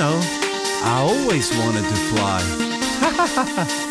know, I always wanted to fly.